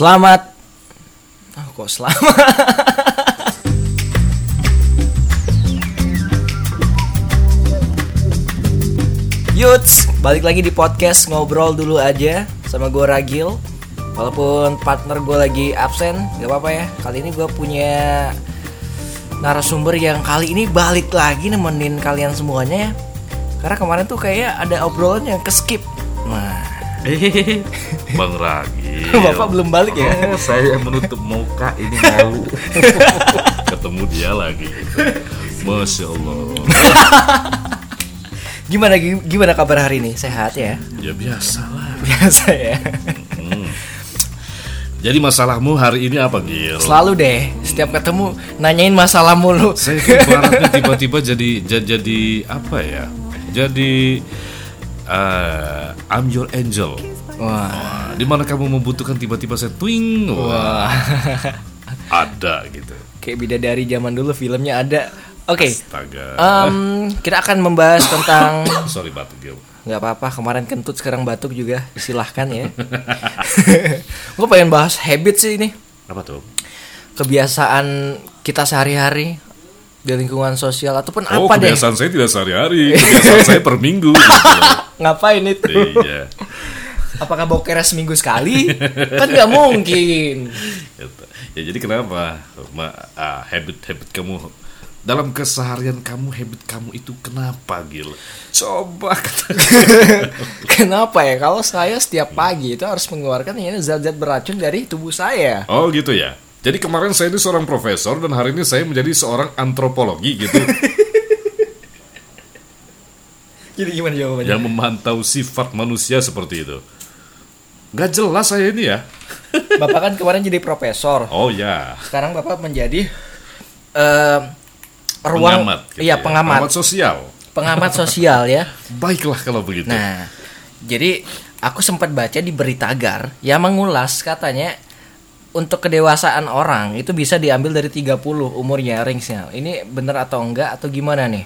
Selamat. Oh, kok selamat? Yuts, balik lagi di podcast ngobrol dulu aja sama gue Ragil. Walaupun partner gue lagi absen, gak apa-apa ya. Kali ini gue punya narasumber yang kali ini balik lagi nemenin kalian semuanya ya. Karena kemarin tuh kayak ada obrolan yang keskip. Nah, Bang Ragil. Bapak belum balik ya? Oh, saya menutup muka ini malu. Ketemu dia lagi. Masya Allah. gimana gimana kabar hari ini? Sehat ya? Ya biasa lah. Biasa ya. Hmm. Jadi masalahmu hari ini apa Gil? Selalu deh, setiap ketemu nanyain masalah mulu. Saya ibaratnya tiba-tiba jadi jadi, jadi apa ya? Jadi uh, I'm your angel. Wah. Wah, di mana kamu membutuhkan tiba-tiba saya twing. Wah, Wah. ada gitu. Kayak bidadari zaman dulu filmnya ada. Oke. Astaga. em, kita akan membahas tentang Sorry batuk Gil. nggak apa-apa kemarin kentut sekarang batuk juga silahkan ya gue pengen bahas habit sih ini Apa tuh? kebiasaan kita sehari-hari di lingkungan sosial ataupun Oh, apa deh kebiasaan saya tidak sehari-hari, kebiasaan saya per minggu. gitu. ngapain itu iya. Apakah bokernya seminggu sekali kan nggak mungkin. Ya jadi kenapa Ma, ah, habit-habit kamu dalam keseharian kamu habit kamu itu kenapa Gil? Coba. Kenapa ya? Kalau saya setiap pagi itu harus mengeluarkan ini zat-zat beracun dari tubuh saya. Oh gitu ya. Jadi kemarin saya ini seorang profesor dan hari ini saya menjadi seorang antropologi gitu Jadi gimana jawabannya? yang memantau sifat manusia seperti itu. Gak jelas saya ini ya. Bapak kan kemarin jadi profesor. Oh ya. Sekarang Bapak menjadi eh ruang Pengamat. gitu iya ya. pengamat. Pengamat sosial. Pengamat sosial ya. Baiklah kalau begitu. Nah, jadi aku sempat baca di Beritagar yang mengulas katanya untuk kedewasaan orang itu bisa diambil dari 30 umurnya range-nya. Ini bener atau enggak atau gimana nih?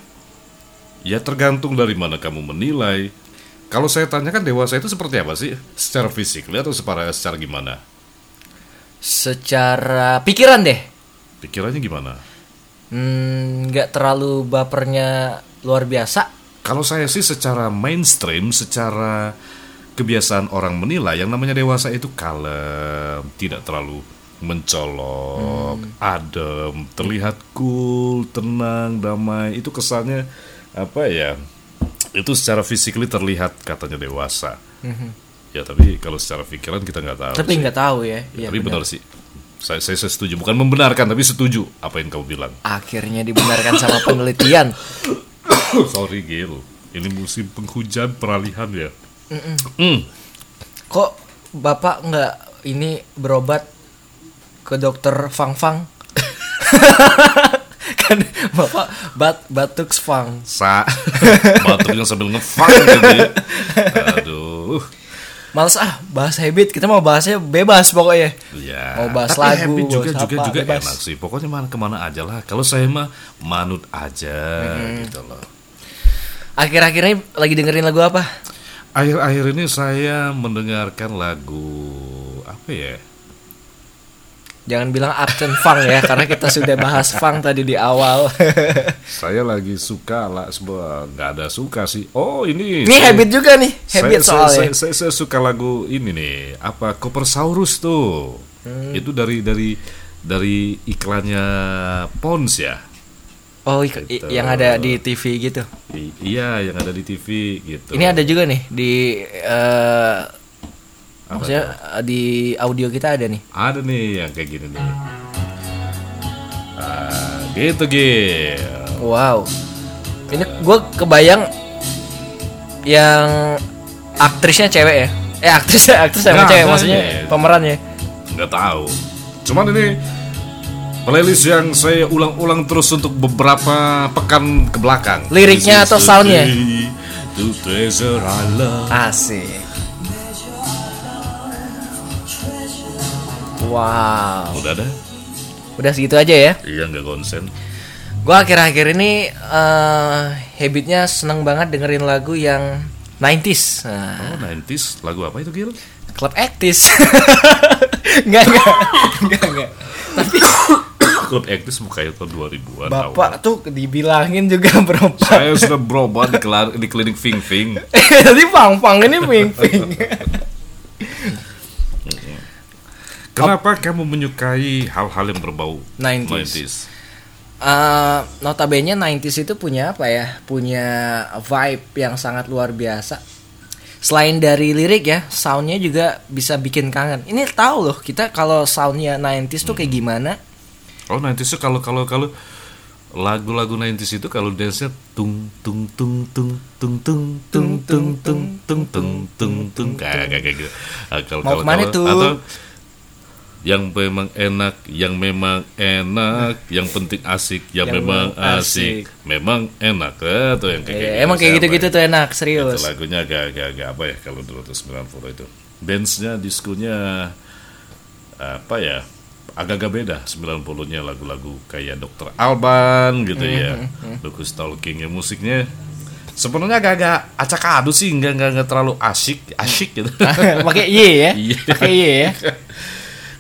Ya tergantung dari mana kamu menilai. Kalau saya tanyakan dewasa itu seperti apa sih? Secara fisik atau secara secara gimana? Secara pikiran deh. Pikirannya gimana? Hmm, nggak terlalu bapernya luar biasa. Kalau saya sih secara mainstream, secara kebiasaan orang menilai yang namanya dewasa itu kalem, tidak terlalu mencolok, adem, terlihat cool, tenang, damai. Itu kesannya apa ya? Itu secara physically terlihat katanya dewasa. Ya tapi kalau secara pikiran kita nggak tahu. Tapi nggak tahu ya. Iya, tapi benar. benar sih. Saya, saya saya setuju, bukan membenarkan tapi setuju apa yang kamu bilang. Akhirnya dibenarkan sama penelitian. Sorry Gil, ini musim penghujan peralihan ya. Mm. Kok bapak nggak ini berobat ke dokter Fang Fang? kan bapak bat batuk Fang. Sa batuknya sambil ngefang gitu ya. Aduh. Males ah bahas habit kita mau bahasnya bebas pokoknya. Ya. Mau bahas Tapi lagu, habit juga bahas juga apa, juga bebas. enak sih. Pokoknya mana ke mana aja lah. Kalau saya mah manut aja gitu loh. Akhir-akhir ini lagi dengerin lagu apa? Akhir-akhir ini saya mendengarkan lagu apa ya? Jangan bilang absen Fang ya karena kita sudah bahas Fang tadi di awal. Saya lagi suka lah sebuah nggak ada suka sih. Oh ini. ini saya- habit juga nih, saya, habit saya, soalnya. saya, saya, saya suka lagu ini nih apa Kopersaurus tuh Hmm. itu dari dari dari iklannya Pons ya Oh, Gitu. yang ada di TV gitu. I- iya yang ada di TV gitu Ini ada juga nih di Apa maksudnya eh, di audio kita ada nih. ada nih yang kayak gini nih ah, gitu Gil Wow. Ini gue kebayang yang aktrisnya cewek ya. Eh aktrisnya aktris sama Nah, cewek maksudnya iya. pemerannya. nggak tahu cuman ini playlist yang saya ulang-ulang terus untuk beberapa pekan ke belakang Liriknya atau soundnya? Asik. Wow. Udah ada? Udah segitu aja ya. Iya nggak konsen Gue akhir-akhir ini eh habitnya seneng banget dengerin lagu yang 90s. Nah, Oh 90s Lagu apa itu Gil? Club Actis. Enggak, enggak. Enggak, enggak. Tapi Code Actis mukanya tahun 2000-an. awal. Bapak tuh dibilangin juga berobat. Saya sudah berobat di, di klinik Fing Fing. Jadi pang-pang ini ping-ping. Kenapa kamu menyukai hal-hal yang berbau 90s? Eh, notabene 90s itu punya apa ya? Punya vibe yang sangat luar biasa. Selain dari lirik ya, soundnya juga bisa bikin kangen. Ini tahu loh kita kalau soundnya 90s tuh kayak gimana? Oh 90s itu kalau kalau kalau lagu-lagu 90s itu kalau dance-nya tung tung tung tung tung tung tung tung tung tung tung tung tung kayak kayak gitu. Ah, kalau kalau tuh? Atau yang memang enak, yang memang enak, yang penting asik, yang, Yang memang memang asik, memang enak eh, tuh yang kayak, gitu. emang kayak gitu-gitu tuh enak, Itu serius. lagunya agak-agak apa ya kalau dulu tuh 90 itu. Dance-nya, diskonya apa ya? Agak-agak beda 90-nya lagu-lagu kayak Dr. Alban gitu ya. Lukas Talking ya musiknya sebenarnya agak-agak acak adu sih, nggak nggak terlalu asyik, asyik gitu. Pakai Y ya? Iya. Pakai Y ya?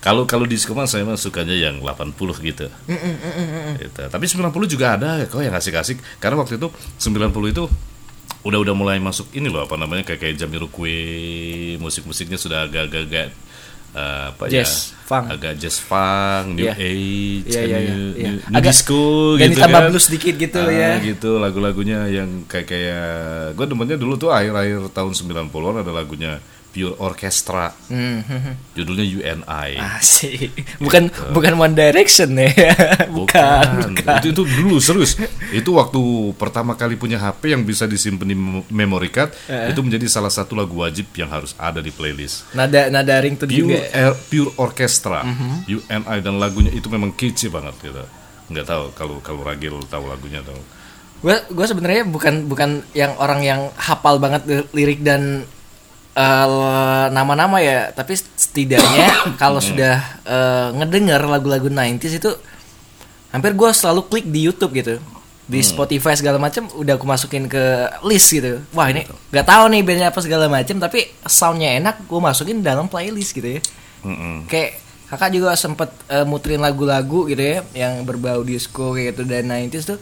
Kalau kalau disco mah saya mah sukanya yang 80 gitu. Gitu. Tapi 90 juga ada kok yang asik-asik. Karena waktu itu 90 itu udah udah mulai masuk ini loh apa namanya kayak kayak Jamiroquai, musik-musiknya sudah agak-agak eh, apa Jazz, ya? funk. Agak jazz funk, new Iya. age, Iya, iya, iya, new, iya. new- new Agak disco ganti gitu tambah kan. blues dikit gitu Ah, ya. gitu lagu-lagunya yang kayak kayak gue demennya dulu tuh akhir-akhir tahun 90-an ada lagunya Pure Orchestra Hmm, judulnya UNI Asik. Bukan bukan One Direction ya. bukan, bukan. Itu, itu dulu serius. Itu waktu pertama kali punya HP yang bisa disimpan di mem- memory card, Eh. itu menjadi salah satu lagu wajib yang harus ada di playlist. Nada nada ring Pure, juga. Air- Pure Orchestra, Mhm. UNI dan lagunya itu memang kece banget gitu. Nggak tahu kalau kalau Ragil tahu lagunya tahu. Gue gue sebenarnya bukan bukan yang orang yang hafal banget li- lirik dan eh, nama-nama ya, tapi setidaknya kalau sudah eh, ngedengar lagu-lagu 90s itu hampir gue selalu klik di YouTube gitu. Di Spotify segala macam udah aku masukin ke list gitu. Wah, ini nggak tahu nih bandnya apa segala macam, tapi soundnya enak, gue masukin dalam playlist gitu ya. Mm-mm. kayak kakak juga sempet eh, muterin lagu-lagu gitu ya yang berbau disco kayak gitu dan 90s tuh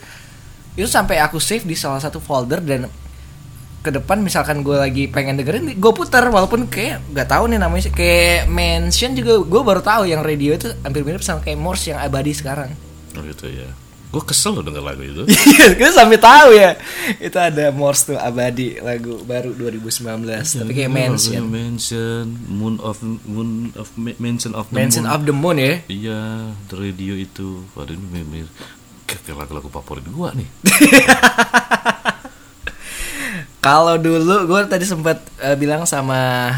itu sampai aku save di salah satu folder dan ke depan misalkan gue lagi pengen dengerin gue putar walaupun kayak nggak tahu nih namanya kayak mention juga gue baru tahu yang radio itu hampir mirip sama kayak Morse yang abadi sekarang Oh gitu ya. Gue kesel loh denger lagu itu. Iya, kita sampai tahu ya itu ada Morse tuh abadi lagu baru 2019 tapi kayak mention Mention Moon of Moon of Mention of the mention Moon. of the moon ya Iya, the radio itu. Waduh ini memir kayak lagu-lagu favorit gua nih. Kalau dulu gue tadi sempat eh, bilang sama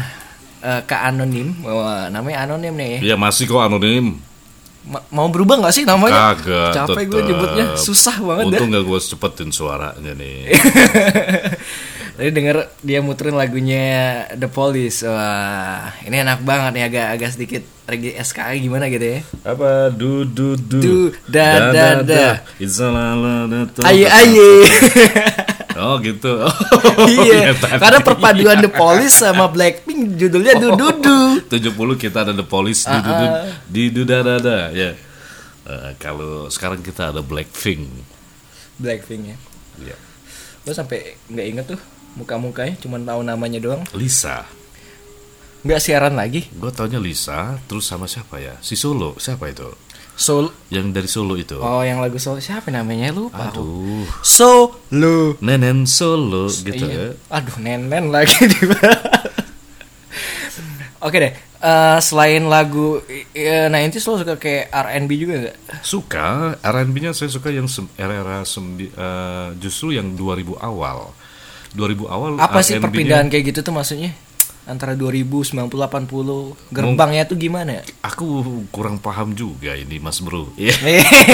eh, Kak Anonim, wah, namanya Anonim nih. Iya masih kok anonim. Ma- mau berubah nggak sih namanya? Kagak. Capek gue nyebutnya, susah banget Untung dah. gak gue cepetin suaranya nih. Tadi denger dia muterin lagunya The Police. Wah, ini enak banget nih agak agak sedikit reggae SKI gimana gitu ya. Apa? Du du du. Du, da, da, da. It's da- da- Aye aye. Oh gitu. Oh, iya, tadi. karena perpaduan The Police sama Blackpink judulnya Du Du Du. 70 kita ada The Police du du du di du da da da ya. Eh, kalau sekarang kita ada Blackpink. Blackpink ya. Ya. Gue sampai nggak inget tuh muka-mukanya, cuma tahu namanya doang. Lisa. Nggak siaran lagi. Gue taunya Lisa, terus sama siapa ya? Si Solo, siapa itu? Soul Yang dari Solo itu. Oh yang lagu Soul siapa namanya lupa aku. Aduh. Solo. Nenen Solo gitu ya. Iya. Aduh nen-nen lagi di Oke deh. eh, selain lagu eh, 90s lo suka kayak R&B juga nggak? Suka R&B-nya saya suka yang era-era eh, justru yang 2000 awal. 2000 awal Apa sih perpindahan kayak gitu tuh maksudnya? Antara 2000, 90, 80 Gerbangnya tuh gimana? Aku kurang paham juga ini Mas Bro. Iya.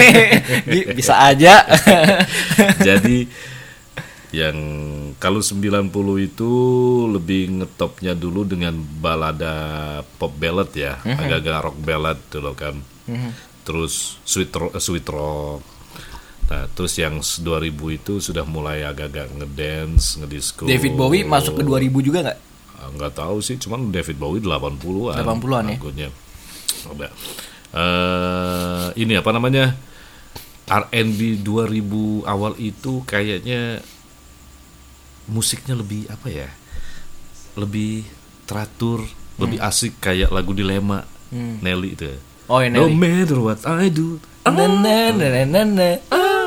Bi- Bisa aja Jadi yang kalau 90 itu lebih ngetopnya dulu dengan balada pop ballad ya, agak-agak rock ballad dulu kan. Terus sweet rock, sweet rock. Nah, terus yang 2000 itu sudah mulai agak-agak ngedance, ngedisco. David Bowie masuk ke 2000 juga nggak? Ah, nggak tahu sih, cuman David Bowie 80-an. 80-an ya? lagunya. Ada. Eh, ini apa namanya? R&B 2000 awal itu kayaknya musiknya lebih apa ya? Lebih teratur, lebih asik kayak lagu Dilema Nelly itu. Oh, ya, No Nelly. matter what I do, na, na, na.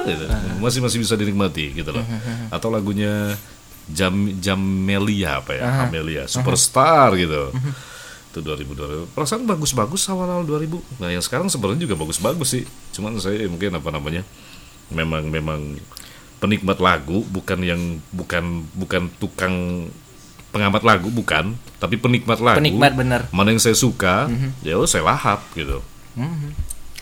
gitu. masih masih bisa dinikmati gitu loh. Atau lagunya Jam Jamelia apa ya? Amelia Superstar gitu. Itu 2000 2000. Perasaan bagus-bagus awal-awal 2000. Nah, yang sekarang sebenarnya juga bagus-bagus sih. Cuman saya mungkin apa namanya? Memang memang penikmat lagu bukan yang bukan bukan tukang pengamat lagu bukan, tapi penikmat lagu. Penikmat bener. Mana yang saya suka, ya udah saya lahap gitu.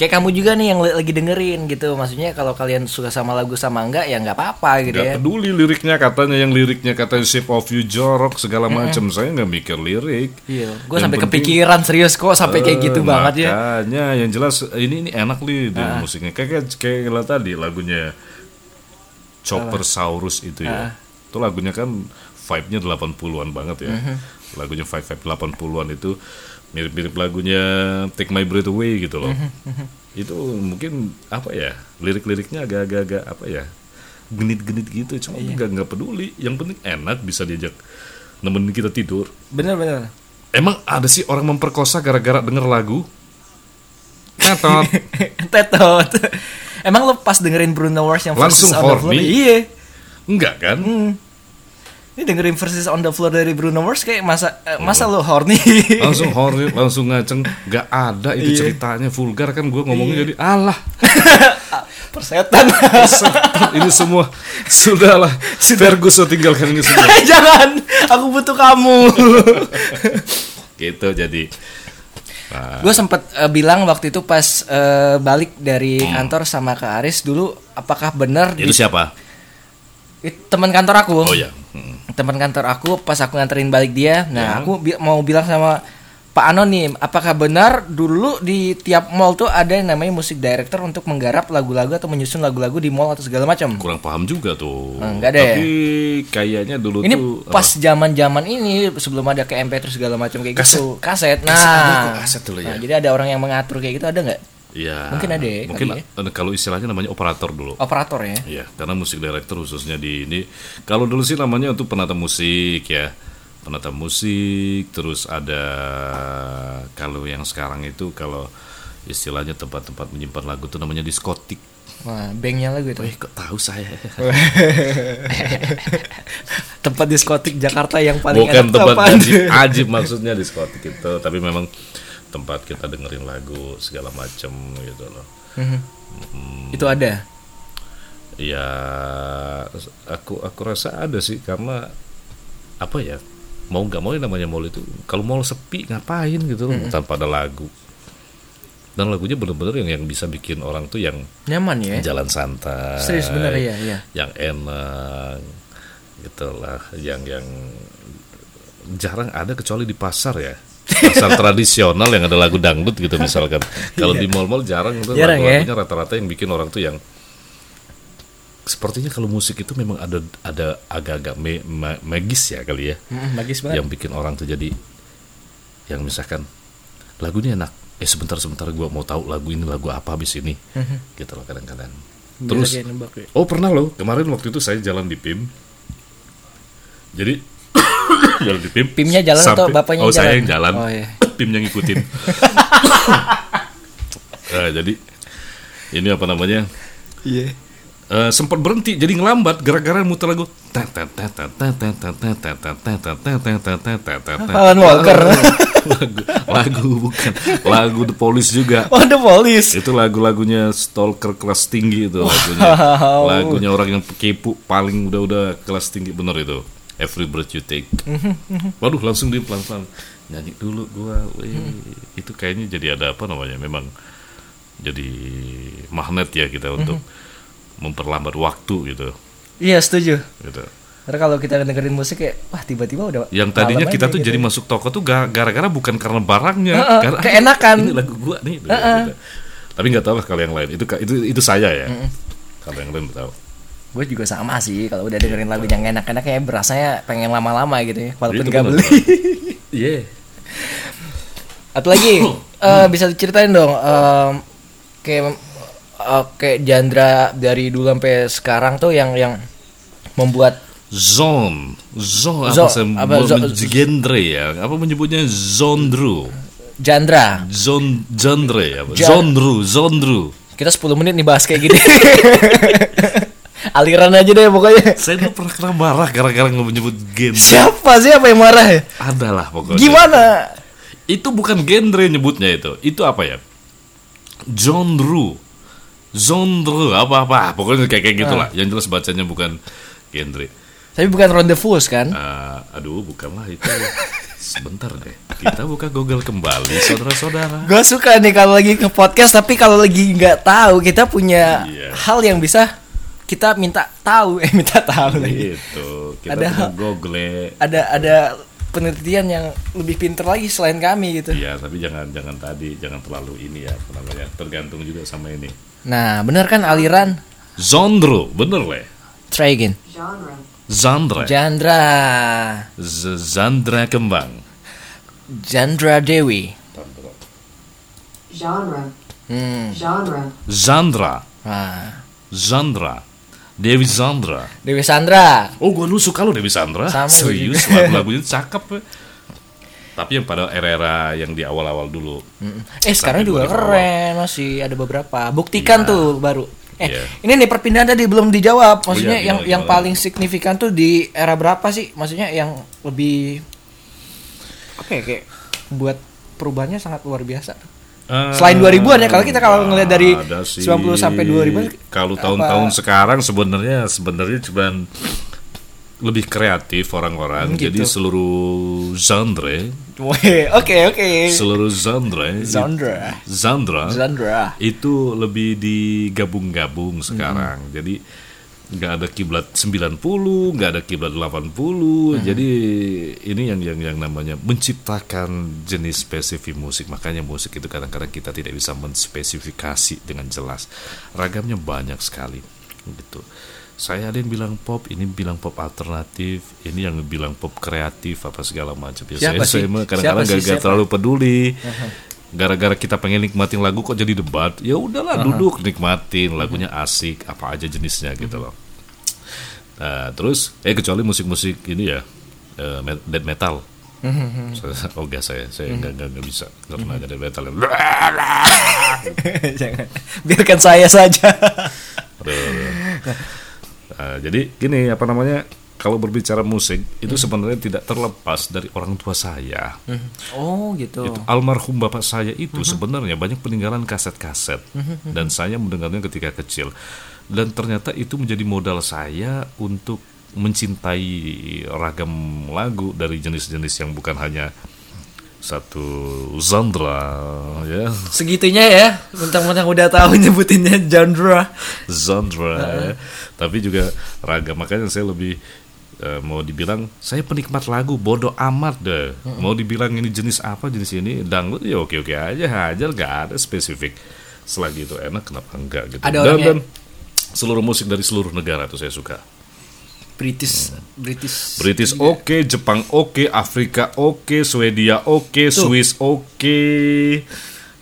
Kayak kamu juga nih yang lagi dengerin gitu. Maksudnya kalau kalian suka sama lagu sama enggak ya nggak apa-apa gitu Gak ya. peduli liriknya katanya yang liriknya katanya shape of you jorok segala macam saya nggak mikir lirik. Iya, gue sampai penting- kepikiran serius kok sampai kayak Eh, gitu banget ya. Makanya yang jelas ini ini enak nih di musiknya. Kayak kayak kayak tadi lagunya Chopper Saurus itu ya. Itu lagunya kan vibe-nya 80-an banget ya. Lagunya vibe vibe 80-an itu mirip-mirip lagunya Take My Breath Away gitu loh. Itu mungkin apa ya? Lirik-liriknya agak-agak apa ya? Genit-genit gitu, cuma nggak nggak peduli. Yang penting enak bisa diajak nemenin kita tidur. Bener-bener. Emang ada sih orang memperkosa gara-gara denger lagu? Tetot. Tetot. Emang lo pas dengerin Bruno Mars yang Langsung horny? Iya. Enggak kan? Ini dengerin versus on the floor dari Bruno Mars kayak masa eh, masa lo horny. Langsung horny, langsung ngaceng. Gak ada itu Iya. ceritanya vulgar kan gue ngomongnya jadi alah. Persetan. ini semua sudahlah. Ferguson tinggalkan ini semua. Jangan, aku butuh kamu. gitu jadi. Nah, gue sempat eh, bilang waktu itu pas eh, balik dari Hmm. kantor sama ke Aris dulu apakah benar di- itu siapa? It- teman kantor aku Oh ya. Hmm. teman kantor aku pas aku nganterin balik dia nah Ya. aku bi- mau bilang sama Pak Anonim apakah benar dulu di tiap mall tuh ada yang namanya musik director untuk menggarap lagu-lagu atau menyusun lagu-lagu di mall atau segala macam Kurang paham juga tuh. Enggak deh. Tapi kayaknya dulu ini tuh pas zaman-zaman ini sebelum ada ke MP3 segala macam kayak gitu kaset nah Kaset ada kok, kaset dulu ya. Nah, jadi ada orang yang mengatur kayak gitu ada nggak ya Mungkin ada ya, Mungkin eh, kalau istilahnya namanya operator dulu. operator ya Iya, karena musik director khususnya di ini. Kalau dulu sih namanya untuk penata musik ya, penata musik. Terus ada kalau yang sekarang itu kalau istilahnya tempat-tempat menyimpan lagu itu namanya diskotik. Wah, banknya lagu itu. Wih, kok tahu saya? tempat diskotik Jakarta yang paling Bukan enak tempat ajib, ajib maksudnya diskotik itu, tapi memang tempat kita dengerin lagu segala macam gitu loh. itu ada. Ya, aku aku rasa ada sih karena apa ya mau nggak mau yang namanya mall itu kalau mall sepi ngapain gitu loh tanpa ada lagu dan lagunya bener-bener yang yang bisa bikin orang tuh yang Nyaman ya. jalan santai Serius bener ya, iya. yang enak gitulah yang yang jarang ada kecuali di pasar ya pasar tradisional yang ada lagu dangdut gitu misalkan. Kalau di mall-mall jarang itu Jarang ya. lagu-lagunya rata-rata yang bikin orang tuh yang sepertinya kalau musik itu memang ada ada agak-agak me- ma- magis ya kali ya. Mm, Bagis banget. yang bikin orang tuh jadi yang misalkan lagunya enak. Eh sebentar sebentar gua mau tahu lagu ini lagu apa habis ini. Gitu loh kadang-kadang. Terus nembak ya. oh pernah loh. Kemarin waktu itu saya jalan di PIM jadi jalan di PIM Pimnya jalan atau sampai- bapaknya oh jalan? saya yang jalan Oh, iya. PIMnya ngikutin Nah, jadi ini apa namanya Iya. Eh, sempat berhenti jadi ngelambat gara-gara muter lagu Alan Walker. lagu, lagu bukan lagu The Police juga Oh, The Police. itu lagu-lagunya stalker kelas tinggi itu lagunya Wow. lagunya orang yang kepo paling udah-udah kelas tinggi bener itu Every Breath You Take. Waduh langsung dia pelan-pelan. Nyanyi dulu gua wih, itu kayaknya jadi ada apa namanya memang jadi magnet ya kita untuk memperlambat waktu gitu. Iya, setuju. gitu. Karena kalau kita dengerin musik kayak wah tiba-tiba udah yang tadinya kita tuh gitu. jadi masuk toko tuh ga- gara-gara bukan karena barangnya. Heeh, karena keenakan. ini lagu gua nih. Gitu. tapi nggak tahu lah kalau yang lain. Itu itu itu saya ya. Kalau yang lain tahu Gue juga sama sih kalau udah dengerin lagu yang enak-enak kayak berasanya pengen lama-lama gitu ya walaupun Itu gak bener. beli. Iya. Apalagi eh, bisa diceritain dong em, kayak eh, kayak genre dari dulu sampai sekarang tuh yang yang membuat Zone, zone Zo- apa, sih? apa, zo- genre ya? Apa menyebutnya genre? genre. Zone, genre ya? Ja- Genre, genre. Kita 10 menit nih bahas kayak gini. Aliran aja deh pokoknya. Saya dulu pernah kena marah gara-gara nggak menyebut genre. Siapa sih apa yang marah ya? Adalah pokoknya. Gimana? Itu bukan genre nyebutnya itu. Itu apa ya? Genre. Genre apa-apa. Pokoknya kayak kayak gitulah. Ah. Yang jelas bacanya bukan genre. Tapi bukan ronde fools kan? Ah, aduh, bukanlah itu. Sebentar deh. Kita buka Google kembali, saudara-saudara. Gue suka nih kalau lagi ke podcast tapi kalau lagi nggak tahu kita punya Iya. hal yang bisa kita minta tahu eh minta tahu lagi. Gitu. Kita Ada- Google. Ada ada penelitian yang lebih pinter lagi selain kami gitu. Iya, tapi jangan jangan tadi, jangan terlalu ini ya, namanya? Tergantung juga sama ini. Nah bener kan aliran Genre, bener leh. try again. genre, Zandra. Jandra Z- Zandra kembang. Jandra Dewi. genre, Hmm. genre, Zandra. Nah. Zandra. Dewi Zandra. Dewi Sandra. Oh, gua lu suka lo Dewi Sandra? Sama Serius, lagu-lagunya cakep. Tapi yang pada era-era yang di awal-awal dulu. Mm. Eh sekarang juga 2000 keren masih ada beberapa. Buktikan Iya. tuh baru. Eh Iya. ini nih perpindahan tadi belum dijawab. Maksudnya iya, yang gimana, yang gimana? paling signifikan tuh di era berapa sih? Maksudnya yang lebih apa ya kayak buat perubahannya sangat luar biasa. Selain 2000-an ya, kalau kita kalau ngelihat dari sih. 90 sampai 2000-an, Kalau tahun-tahun sekarang sebenarnya sebenarnya cuman lebih kreatif orang-orang. Hmm, gitu. Jadi seluruh genre, Weh, Oke oke. seluruh genre, Zandra. genre Zandra. itu lebih digabung-gabung sekarang. Jadi nggak ada kiblat 90, nggak ada kiblat 80. Jadi ini yang yang yang namanya menciptakan jenis spesifik musik. Makanya musik itu kadang-kadang kita tidak bisa menspesifikasi dengan jelas. Ragamnya banyak sekali gitu. Saya ada yang bilang pop, ini bilang pop alternatif, ini yang bilang pop kreatif apa segala macam. Ya, Siapa saya, sih? saya kadang-kadang gak, gak terlalu peduli gara-gara kita pengen nikmatin lagu kok jadi debat ya udahlah duduk nikmatin lagunya asik apa aja jenisnya gitu loh nah terus eh kecuali musik-musik ini ya death metal. Saya- oh enggak saya saya enggak, enggak, enggak bisa. Karena ada death metal. Yang Jangan. Biarkan saya saja. Aduh, aduh. Nah, jadi gini apa namanya kalau berbicara musik itu sebenarnya tidak terlepas dari orang tua saya. Oh gitu. itu almarhum bapak saya itu sebenarnya banyak peninggalan kaset-kaset. Dan saya mendengarnya ketika kecil dan ternyata itu menjadi modal saya untuk mencintai ragam lagu dari jenis-jenis yang bukan hanya satu genre ya. Segitunya ya. Mentang-mentang udah tahu nyebutinnya genre. genre ya. tapi juga ragam. Makanya saya lebih eh, mau dibilang saya penikmat lagu bodoh amat deh. Mau dibilang ini jenis apa jenis ini? Dangdut ya oke oke aja hajar gak ada spesifik. Selagi itu enak kenapa enggak gitu? Ada dan, dan seluruh musik dari seluruh negara itu saya suka. British British. British oke. Jepang oke. Afrika oke. Swedia oke. Swiss oke.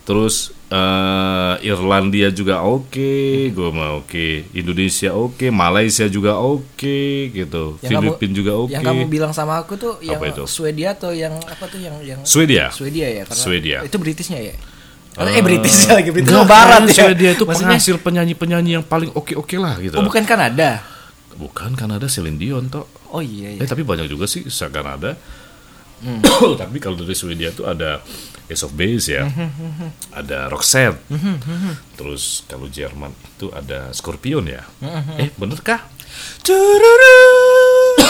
Terus eh, Irlandia juga oke. Gue mau oke. Indonesia oke. Malaysia juga oke gitu. Yang kamu- Filipina juga oke. Yang kamu bilang sama aku tuh yang Apa itu? Swedia atau yang apa tuh yang yang Swedia. Swedia ya karena Swedia. itu Britishnya ya. Eh British lagi British Enggak, barat ya. Swedia itu Maksudnya, penghasil penyanyi-penyanyi yang paling oke-oke lah gitu Oh bukan Kanada. bukan Kanada Celine Dion toh Oh iya Eh iya. tapi banyak juga sih se Kanada. Hmm. tapi kalau dari Swedia tuh ada Ace of Base ya, ada Roxette. Terus kalau Jerman itu ada Scorpion ya. Eh bener kah?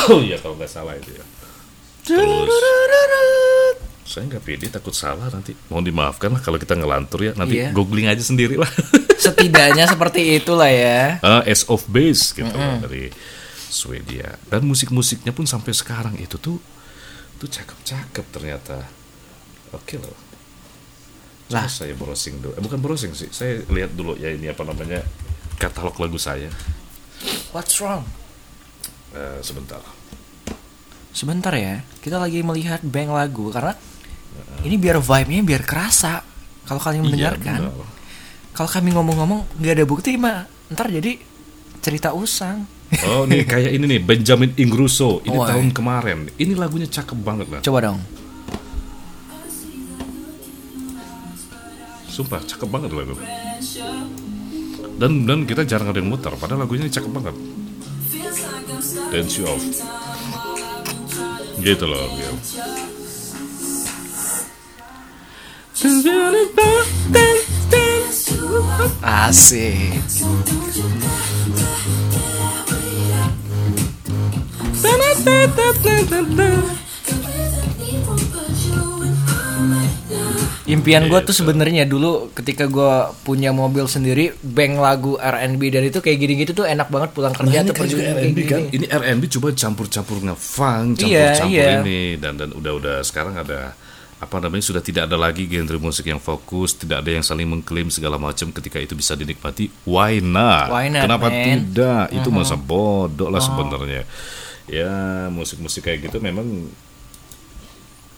Oh iya kalau nggak salah itu ya. Terus saya nggak pede takut salah nanti. Mohon dimaafkan lah kalau kita ngelantur ya. Nanti Iya. googling aja sendiri lah. Setidaknya seperti itulah ya. Ah, Ace of Base gitu loh, dari Swedia dan musik-musiknya pun sampai sekarang itu tuh tuh cakep-cakep ternyata oke loh Lah. lah saya browsing dulu eh, bukan browsing sih saya lihat dulu ya ini apa namanya katalog lagu saya What's wrong? Eh, sebentar Sebentar ya. Kita lagi melihat bank lagu karena ini biar vibe-nya biar kerasa kalau kalian Iya, mendengarkan. benar. kalau kami ngomong-ngomong nggak ada bukti mah ntar jadi cerita usang. Oh, nih kayak ini nih Benjamin Ingrosso. Ini Oh, tahun kemarin. Ini lagunya cakep banget lah. Coba dong. Sumpah, cakep banget lagu. Dan dan kita jarang ada yang muter, padahal lagunya ini cakep banget. Dance you off. Gitu loh, Gil. Asik. Impian gue tuh sebenarnya dulu ketika gue punya mobil sendiri, bank lagu R&B dan itu kayak gini-gitu tuh enak banget pulang Nah, kerja tuh kan pergi R&B kan. Ini R&B coba campur-campur ngefunk, Iya, campur-campur iya. ini dan dan udah-udah sekarang ada apa namanya sudah tidak ada lagi genre musik yang fokus, tidak ada yang saling mengklaim segala macam ketika itu bisa dinikmati. Why not? Why not, Kenapa man? Uh-huh. tidak? Itu masa bodoh Oh. lah sebenarnya. Ya, musik-musik kayak gitu memang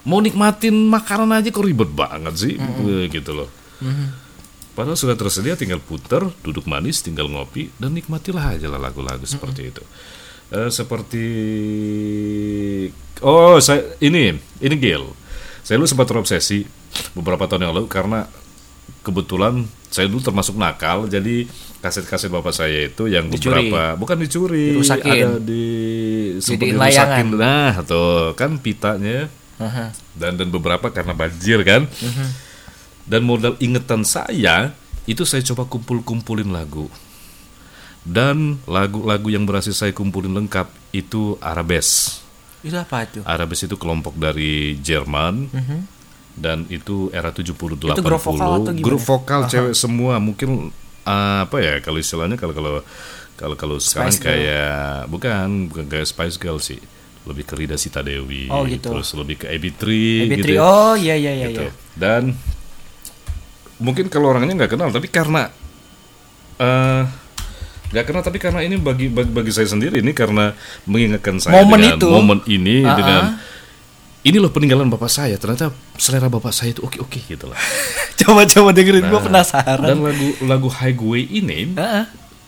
mau nikmatin makanan aja kok ribet banget sih Uh-huh. Gitu loh. Padahal sudah tersedia tinggal puter, duduk manis, tinggal ngopi dan nikmatilah aja lah lagu-lagu seperti itu. Eh, seperti oh saya ini ini Gil. Saya dulu sempat terobsesi beberapa tahun yang lalu karena kebetulan saya dulu termasuk nakal jadi kaset-kaset bapak saya itu yang Dicuri. beberapa bukan dicuri Dirusakin. ada di sempat dirusakin. nah tuh kan pitanya Aha. dan dan beberapa karena banjir kan dan modal ingetan saya itu saya coba kumpul-kumpulin lagu dan lagu-lagu yang berhasil saya kumpulin lengkap itu Arabes Itu apa itu? Arabes itu kelompok dari Jerman dan itu era 70 80 Itu grup vokal atau gimana? grup vokal cewek semua mungkin uh, apa ya kalau istilahnya kalau kalau kalau kalau sekarang Spice Girl. kayak bukan bukan kayak Spice Girl sih lebih ke Rida Sita Dewi Oh, gitu. terus lebih ke AB3 AB3. gitu ya. Oh iya iya iya. gitu. iya. Dan mungkin kalau orangnya nggak kenal, tapi karena eh nggak kenal, tapi karena ini bagi, bagi bagi saya sendiri ini karena mengingatkan saya Momen dengan itu. momen ini Ah, dengan ah. ini loh peninggalan bapak saya. Ternyata selera bapak saya itu oke oke gitu lah. coba coba dengerin gue Nah, penasaran. Dan lagu lagu Highway ini Heeh.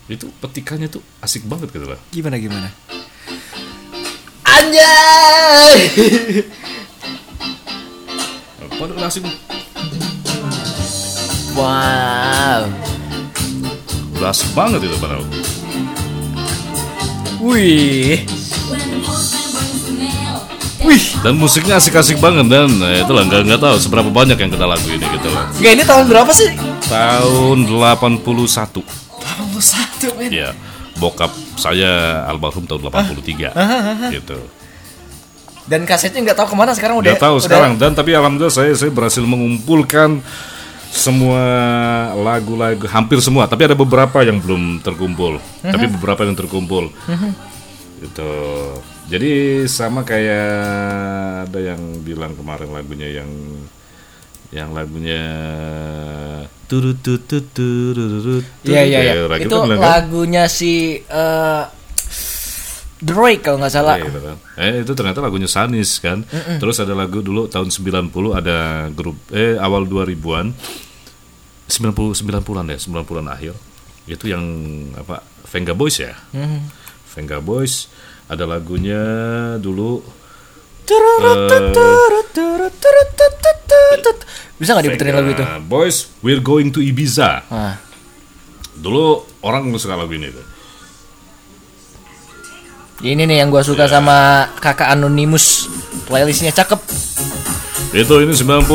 itu petikannya tuh asik banget gitu lah. Gimana gimana? Anjay. Padahal asik, wow. Asik banget itu padahal. Wih. Wih. Dan musiknya asik-asik banget dan eh, itulah nggak nggak tahu seberapa banyak yang kenal lagu ini gitu. Gak ini tahun berapa sih? Tahun 81 81 men. Ya, bokap saya almarhum tahun 83 gitu. Dan kasetnya nggak tahu ke mana sekarang udah. Udah tahu udah- sekarang dan tapi alhamdulillah saya saya berhasil mengumpulkan semua lagu-lagu hampir semua, tapi ada beberapa yang belum terkumpul. Tapi beberapa yang terkumpul. Gitu. Jadi sama kayak ada yang bilang kemarin lagunya yang yang lagunya Iya iya iya. Ragil Itu kan lagunya si eh Drake kalau nggak salah. Iya, gitu kan. Eh itu ternyata lagunya Sanis kan. Terus ada lagu dulu tahun 90 ada grup eh awal 2000-an 90 90-an ya, 90-an akhir. Itu yang apa? Venga Boys ya. Mhm. Venga Boys ada lagunya dulu turut. Bisa nggak diputerin lagu itu? Boys We're Going to Ibiza. Ah. Dulu orang suka lagu ini tuh. Ini nih yang gua suka sama kakak Anonymous. Playlistnya cakep. Itu ini 90.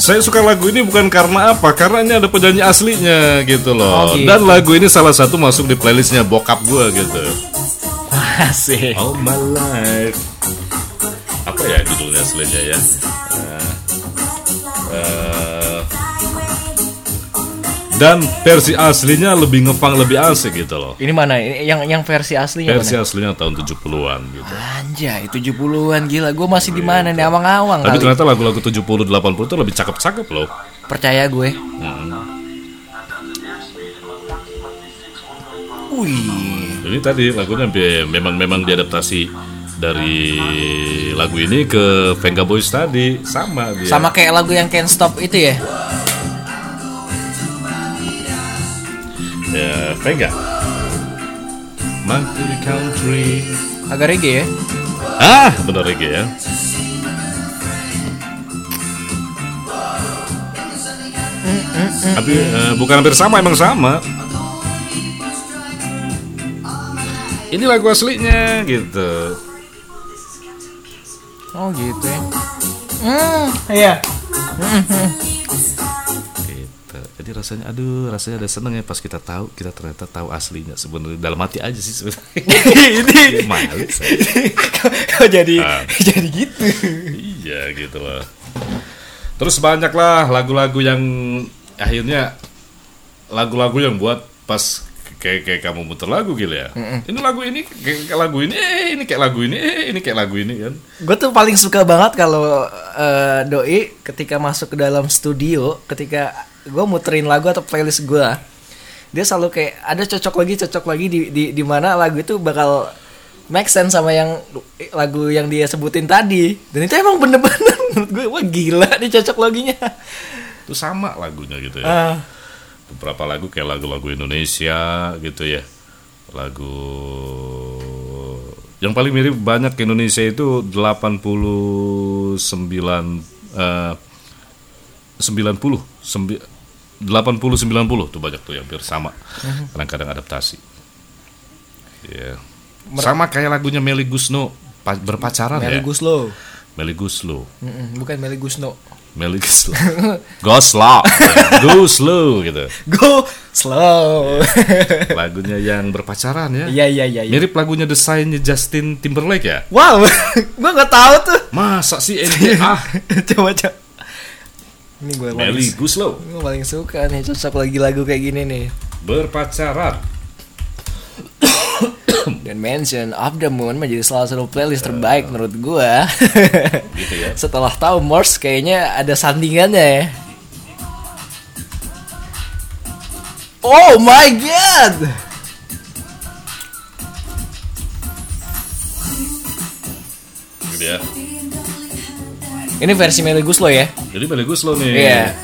Saya suka lagu ini bukan karena apa? Karena ini ada penyanyi aslinya gitu loh. Oh, gitu. Dan lagu ini salah satu masuk di playlistnya bokap gue gitu. Asik. All my life. Apa ya judulnya aslinya ya? Eh, eh, dan versi aslinya lebih ngefang lebih asik gitu loh. Ini mana? Yang yang versi aslinya Versi mana? aslinya tahun 70-an gitu. Anjay, 70-an gila. Gua masih di mana nih awang-awang Tapi kali. ternyata lagu-lagu 70 80 itu lebih cakep-cakep loh. Percaya gue. Hmm. Wih. Ini tadi lagunya memang memang diadaptasi dari lagu ini ke Venga Boys tadi sama dia. Sama kayak lagu yang Can't Stop itu ya. Ya, Venga. Monkey Country. Agak reggae ya. Ah, benar reggae ya. Tapi eh, bukan hampir sama, emang sama. Ini lagu aslinya gitu. Oh gitu ya. Hmm, iya. Rasanya, aduh, rasanya ada seneng ya pas kita tahu, kita ternyata tahu aslinya sebenarnya dalam hati aja sih sebenarnya. Ini Malu kok jadi Ah. jadi gitu. Iya gitu loh. Terus banyak lah lagu-lagu yang akhirnya lagu-lagu yang buat pas kayak kayak kamu muter lagu gitu ya. Ini lagu ini kayak, lagu ini, eh ini kayak lagu ini, eh ini kayak lagu ini kan. Gue tuh paling suka banget kalau eh, doi ketika masuk ke dalam studio, ketika gue muterin lagu atau playlist gue, dia selalu kayak ada cocok lagi, cocok lagi di di di mana lagu itu bakal make sense sama yang lagu yang dia sebutin tadi. Dan itu emang bener-bener menurut gue wah gila nih cocok laginya. Itu sama lagunya gitu ya. Ah, Beberapa lagu kayak lagu-lagu Indonesia gitu ya. Lagu yang paling mirip banyak ke Indonesia itu 89 eh 90 sembi- 80 90 tuh banyak tuh yang hampir sama. Kadang-kadang adaptasi. Ya. Sama kayak lagunya Meli Gusno pa- berpacaran Meli ya. Guslo. Meli Guslo. Mm-mm, bukan Meli Gusno. Meli Guslo. Goslo. Guslo gitu. Go slow. Lagunya yang berpacaran ya. Iya iya iya. iya. Mirip lagunya desainnya Justin Timberlake ya? Wow, gue nggak tahu tuh. Masa sih ah coba coba. Ini gue Meli Guslo gue paling suka nih cocok lagi lagu kayak gini nih. berpacaran. Dan Mention of the Moon menjadi salah satu playlist terbaik menurut gue. Gitu ya. Setelah tahu Morse kayaknya ada sandingannya ya. Oh my god. Gitu ya. Ini versi Meli Guslo ya. Jadi Meli Guslo nih. Iya.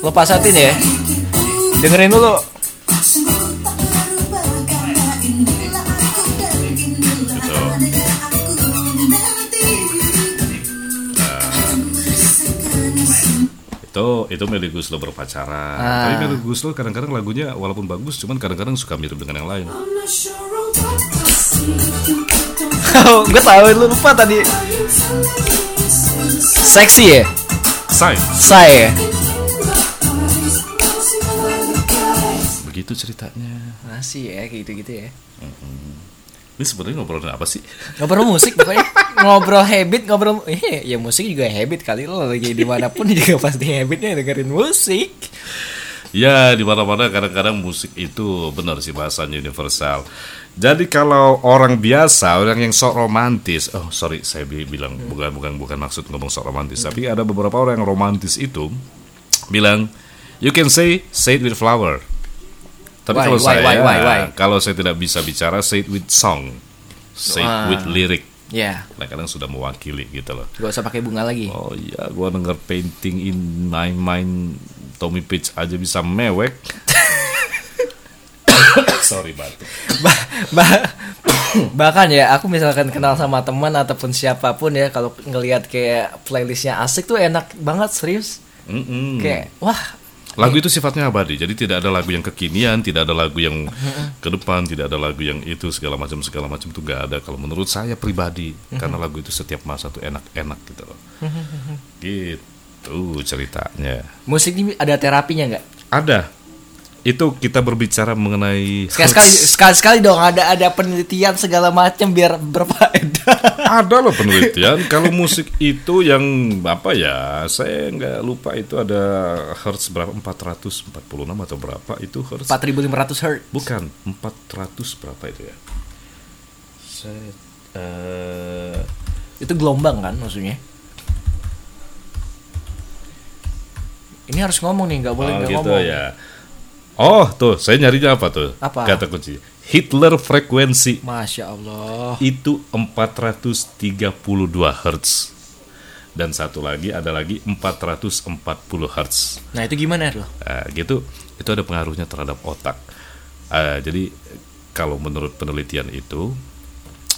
Lo pasatin ya. Dengerin dulu. Itu itu Meli Guslo berpacaran. Ah. Tapi Meli Guslo kadang-kadang lagunya walaupun bagus, cuman kadang-kadang suka mirip dengan yang lain. gue tahu lu lupa tadi. Seksi ya? Say, Say ya? begitu ceritanya. Masih ya kayak gitu-gitu ya. Ini sebenarnya ngobrolin apa sih? Ngobrol musik pokoknya ngobrol habit ngobrol eh, ya musik juga habit kali lo lagi di mana pun juga pasti habitnya dengerin musik. Ya, di mana-mana kadang-kadang musik itu benar sih bahasanya universal. Jadi kalau orang biasa, orang yang sok romantis, oh sorry saya bi- bilang bukan bukan bukan maksud ngomong sok romantis, tapi ada beberapa orang yang romantis itu bilang you can say say it with flower. Tapi Why, kalau why, saya why, why, why? kalau saya tidak bisa bicara say it with song, say it Ah. with lyric. Ya, Nah, kadang sudah mewakili gitu loh. gak usah pakai bunga lagi. Oh iya, gua denger painting in my mind Tommy Page aja bisa mewek. Sorry batuk. Bah- bah- bahkan ya aku misalkan kenal sama teman ataupun siapa pun ya kalau ngelihat kayak playlistnya asik tuh enak banget serius. Mm-mm. Kayak wah Lagu itu sifatnya abadi, jadi tidak ada lagu yang kekinian, tidak ada lagu yang ke depan, tidak ada lagu yang itu segala macam segala macam itu gak ada. Kalau menurut saya pribadi, karena lagu itu setiap masa tuh enak-enak gitu loh. gitu ceritanya. musik ini ada terapinya nggak? Ada. Itu kita berbicara mengenai Sekali sekali dong ada ada penelitian segala macam biar berfaedah. Ada loh penelitian kalau musik itu yang apa ya saya nggak lupa itu ada hertz berapa 446 atau berapa itu hertz 4500 hertz. bukan 400 berapa itu ya saya eh, Itu gelombang kan maksudnya? Ini harus ngomong nih, nggak boleh oh nggak gitu ngomong. ya oh tuh saya nyarinya apa tuh Apa? kata kunci Hitler frekuensi Masya Allah. itu 432 Hz. Dan satu lagi ada lagi 440 Hz. Nah itu gimana loh? Nah, gitu itu ada pengaruhnya terhadap otak. Ah, jadi kalau menurut penelitian itu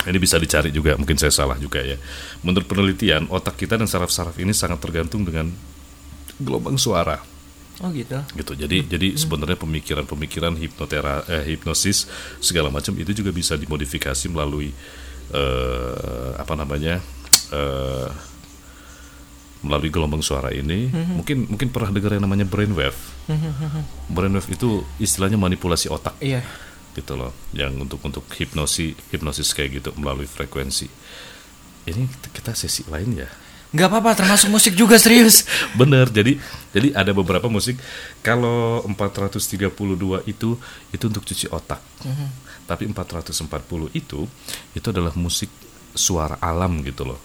ini bisa dicari juga, mungkin saya salah juga ya. Menurut penelitian, otak kita dan saraf-saraf ini sangat tergantung dengan gelombang suara Oh gitu. gitu. Jadi jadi sebenarnya pemikiran-pemikiran hipnotera eh, hipnosis segala macam itu juga bisa dimodifikasi melalui eh, apa namanya eh, melalui gelombang suara ini. Mungkin mungkin pernah dengar yang namanya brainwave. brainwave itu istilahnya manipulasi otak Iya. gitu loh, yang untuk untuk hipnosis hipnosis kayak gitu melalui frekuensi. Ini kita sesi lain ya. Nggak apa-apa, termasuk musik juga serius. Bener, jadi jadi ada beberapa musik kalau 432 itu itu untuk cuci otak. Tapi 440 itu itu adalah musik suara alam gitu loh.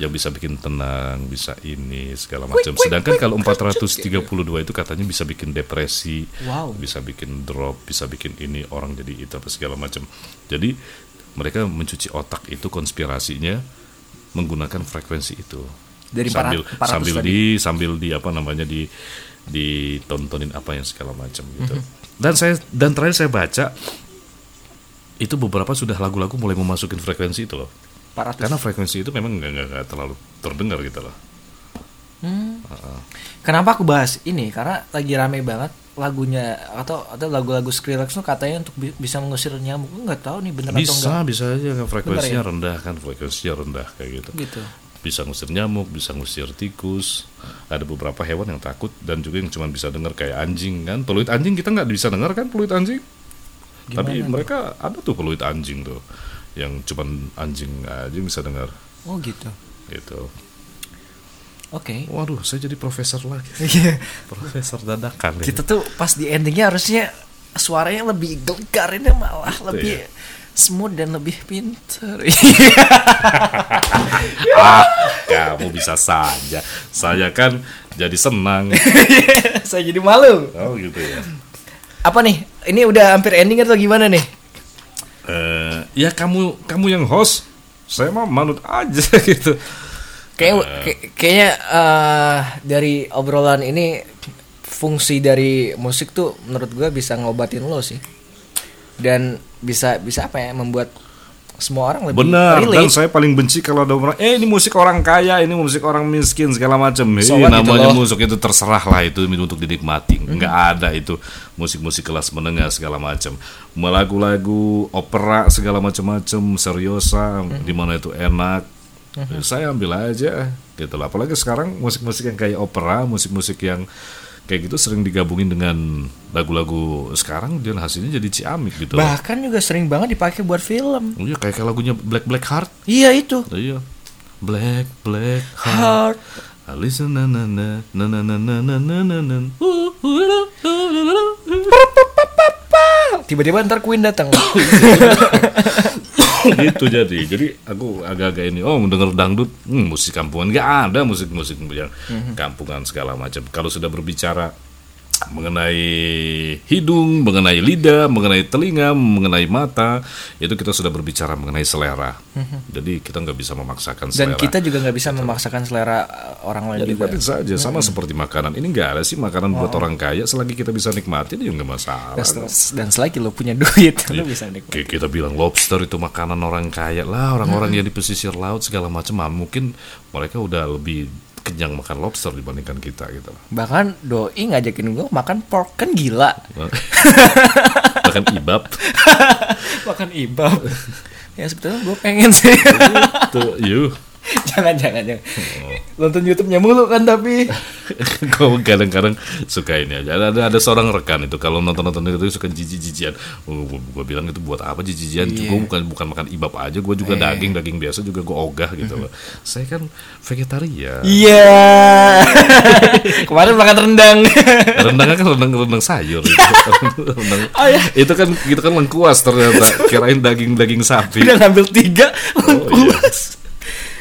Yang bisa bikin tenang, bisa ini segala macam. Sedangkan kalau 432 itu katanya bisa bikin depresi, Wow. bisa bikin drop, bisa bikin ini orang jadi itu apa segala macam. Jadi mereka mencuci otak itu konspirasinya menggunakan frekuensi itu Dari sambil 400 sambil tadi. di sambil di apa namanya di ditontonin apa yang segala macam gitu. Mhm. Dan saya dan terakhir saya baca itu beberapa sudah lagu-lagu mulai memasukin frekuensi itu loh. 400. Karena frekuensi itu memang nggak terlalu terdengar gitu loh. Hmm. Kenapa aku bahas ini? Karena lagi rame banget lagunya atau atau lagu-lagu Skrillex tuh katanya untuk bi- bisa mengusir nyamuk. Gue nggak tahu nih atau Bisa enggak. bisa aja kan frekuensinya ya? rendah kan frekuensinya rendah kayak gitu. Gitu. Bisa ngusir nyamuk, bisa ngusir tikus. Ada beberapa hewan yang takut dan juga yang cuma bisa dengar kayak anjing kan. Peluit anjing kita nggak bisa dengar kan peluit anjing. Tapi Gimana? mereka ada tuh peluit anjing tuh yang cuman anjing aja bisa dengar Oh gitu. gitu. Oke. Waduh, saya jadi profesor lagi. Iya. profesor dadakan. Kita tuh pas di endingnya harusnya suaranya lebih gelegar ini malah Gitu lebih ya. smooth dan lebih pinter. Ah, kamu bisa saja. Saya kan jadi senang. Saya jadi malu. Oh gitu ya. Apa nih? Ini udah hampir ending atau gimana nih? Eh, ya kamu kamu yang host. Saya mah manut aja gitu. Kayak, kayak- kayaknya eh, dari obrolan ini fungsi dari musik tuh menurut gue bisa ngobatin lo sih dan bisa bisa apa ya membuat semua orang lebih Benar, dan relate. saya paling benci kalau ada orang, eh ini musik orang kaya, ini musik orang miskin segala macam. So Eh, gitu namanya loh. musik itu terserah lah itu untuk dinikmati. Nggak ada itu musik-musik kelas menengah segala macam. Lagu-lagu opera segala macam-macam, seriosa, di mana itu enak. Saya ambil aja gitu lah. Apalagi sekarang musik-musik yang kayak opera, musik-musik yang kayak gitu sering digabungin dengan lagu-lagu sekarang dan hasilnya jadi ciamik gitu. loh. bahkan juga sering banget dipakai buat film Oh iya kayak, kayak lagunya Black Black Heart. iya itu Iya. Black Black Heart. heart I listen na na na na na na na na na na na. tiba-tiba ntar Queen datang gitu jadi. Jadi aku agak-agak ini oh denger dangdut hmm, musik kampungan. Nggak ada musik musik yang kampungan segala macam. Kalau sudah berbicara mengenai hidung mengenai lidah mengenai telinga mengenai mata itu kita sudah berbicara mengenai selera. Jadi kita nggak bisa memaksakan dan selera. kita juga nggak bisa memaksakan selera uh, orang lain juga. Nikmatin saja sama seperti makanan. Ini nggak ada sih makanan buat orang kaya selagi kita bisa nikmatin ya nggak masalah. Dan, dan selagi lo punya duit lo bisa nikmatin kita bilang lobster itu makanan orang kaya lah orang-orang yang di pesisir laut segala macam. Ah, mungkin mereka udah lebih kenyang makan lobster dibandingkan kita gitu. Bahkan doi ngajakin gue makan pork. Kan gila. Bahkan ibab. Makan ibab. Ya sebetulnya gue pengen sih. Tuh yuk jangan jangan jangan. Nonton YouTube-nya mulu kan tapi. Gue kadang-kadang suka ini aja. Ada ada, ada seorang rekan itu kalau nonton nonton itu suka jijik-jijian. Gue bilang itu buat apa jijik-jijian? Iya. gue bukan bukan makan ibab aja gue juga Iya. daging daging biasa juga gue ogah gitu. Loh saya kan vegetarian. Iya. Kemarin makan rendang. Rendangnya kan rendang rendang sayur itu. rendang, Oh, iya. itu kan itu kan lengkuas ternyata. Kirain daging daging sapi. Udah ngambil tiga Oh, iya.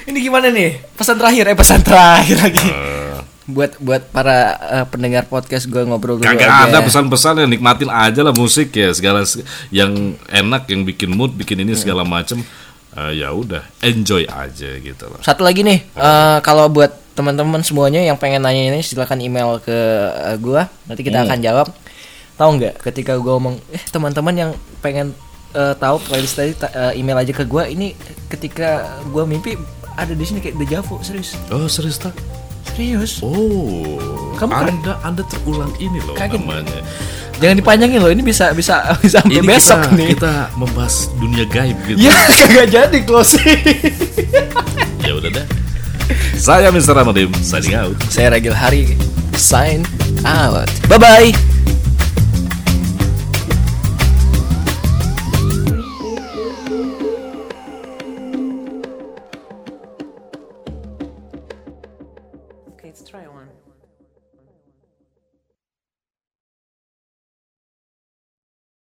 Ini gimana nih? Pesan terakhir eh pesan terakhir lagi. Eh, buat buat para eh, pendengar podcast gue ngobrol dulu Kagak ada pesan-pesan ya nikmatin aja lah musik ya. Segala yang enak yang bikin mood bikin ini segala macem. Eh, ya udah enjoy aja gitu loh. Satu lagi nih, eh, kalau buat teman-teman semuanya yang pengen nanya ini silakan email ke eh, gua, nanti kita Hmm. akan jawab. Tahu nggak ketika gua ngomong, eh teman-teman yang pengen eh, tahu playlist tadi ta- eh, email aja ke gua. Ini ketika gua mimpi ada di sini kayak dejavu, serius. Oh serius tak? Serius. Oh, Kamu kan- anda anda terulang ini loh Kaget. namanya. Jangan dipanjangin loh, ini bisa bisa bisa sampai Ini besok kita, nih. kita membahas dunia gaib gitu. Ya kagak jadi closing. ya udah dah. Saya Mr. Ramadim, signing out. Saya Ragil Hari, sign out. Bye bye.